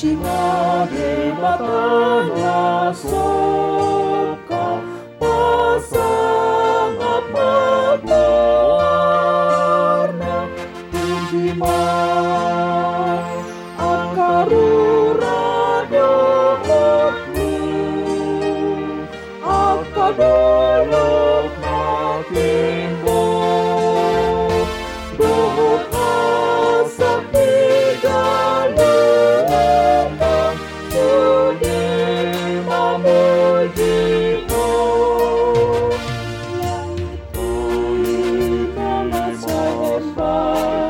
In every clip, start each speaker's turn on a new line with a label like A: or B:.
A: Puji made matanya soka Pasangat berwarna made Akarura dohotmu Akadolok amor.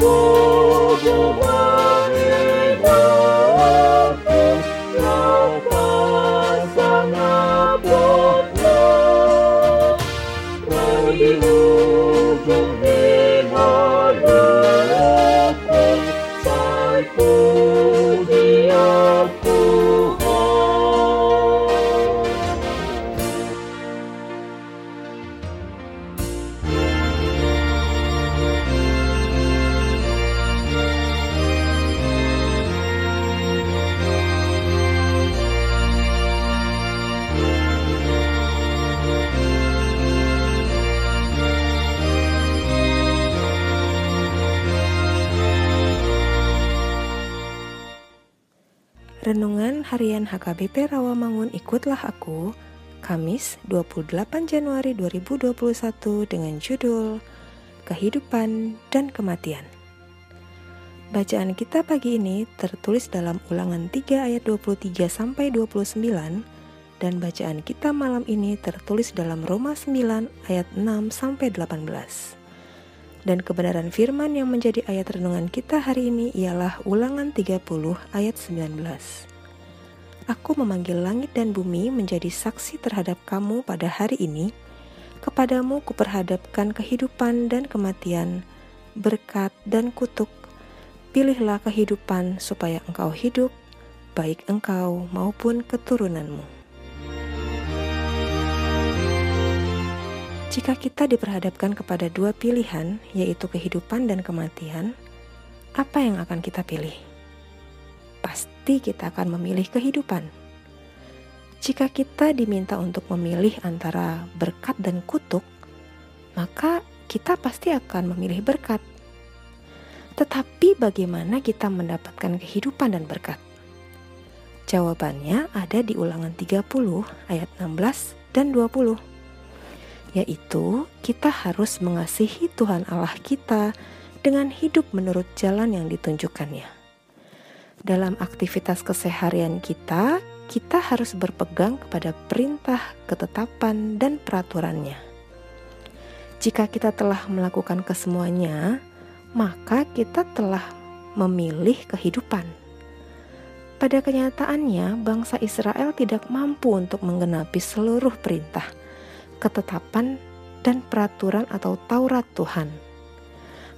A: Oh,
B: Renungan Harian HKBP Rawamangun Ikutlah Aku Kamis 28 Januari 2021 dengan judul Kehidupan dan Kematian Bacaan kita pagi ini tertulis dalam ulangan 3 ayat 23 sampai 29 dan bacaan kita malam ini tertulis dalam Roma 9 ayat 6 sampai 18. Dan kebenaran firman yang menjadi ayat renungan kita hari ini ialah ulangan 30 ayat 19. Aku memanggil langit dan bumi menjadi saksi terhadap kamu pada hari ini. Kepadamu kuperhadapkan kehidupan dan kematian, berkat dan kutuk. Pilihlah kehidupan supaya engkau hidup, baik engkau maupun keturunanmu. Jika kita diperhadapkan kepada dua pilihan, yaitu kehidupan dan kematian, apa yang akan kita pilih? Pasti kita akan memilih kehidupan. Jika kita diminta untuk memilih antara berkat dan kutuk, maka kita pasti akan memilih berkat. Tetapi bagaimana kita mendapatkan kehidupan dan berkat? Jawabannya ada di ulangan 30 ayat 16 dan 20 yaitu kita harus mengasihi Tuhan Allah kita dengan hidup menurut jalan yang ditunjukkannya. Dalam aktivitas keseharian kita, kita harus berpegang kepada perintah, ketetapan, dan peraturannya. Jika kita telah melakukan kesemuanya, maka kita telah memilih kehidupan. Pada kenyataannya, bangsa Israel tidak mampu untuk menggenapi seluruh perintah, ketetapan, dan peraturan atau Taurat Tuhan.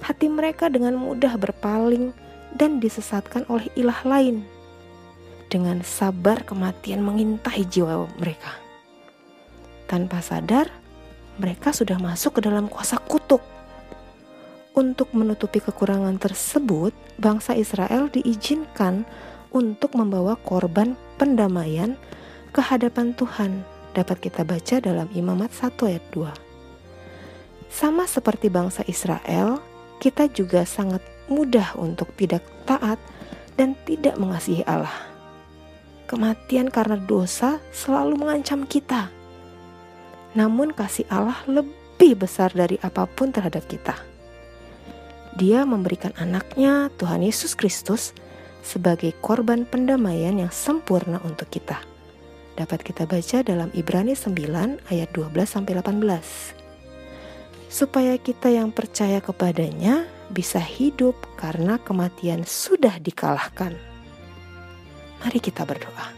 B: Hati mereka dengan mudah berpaling dan disesatkan oleh ilah lain dengan sabar kematian mengintai jiwa mereka. Tanpa sadar, mereka sudah masuk ke dalam kuasa kutuk. Untuk menutupi kekurangan tersebut, bangsa Israel diizinkan untuk membawa korban pendamaian ke hadapan Tuhan. Dapat kita baca dalam Imamat 1 ayat 2. Sama seperti bangsa Israel, kita juga sangat mudah untuk tidak taat dan tidak mengasihi Allah kematian karena dosa selalu mengancam kita. Namun kasih Allah lebih besar dari apa pun terhadap kita. Dia memberikan anaknya Tuhan Yesus Kristus sebagai korban pendamaian yang sempurna untuk kita. Dapat kita baca dalam Ibrani 9 ayat 12 sampai 18. Supaya kita yang percaya kepadanya bisa hidup karena kematian sudah dikalahkan. Mari kita berdoa.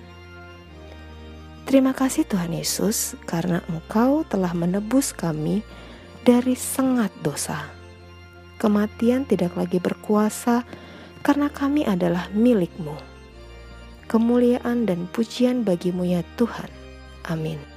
B: Terima kasih Tuhan Yesus karena Engkau telah menebus kami dari sengat dosa. Kematian tidak lagi berkuasa karena kami adalah milikmu. Kemuliaan dan pujian bagimu ya Tuhan. Amin.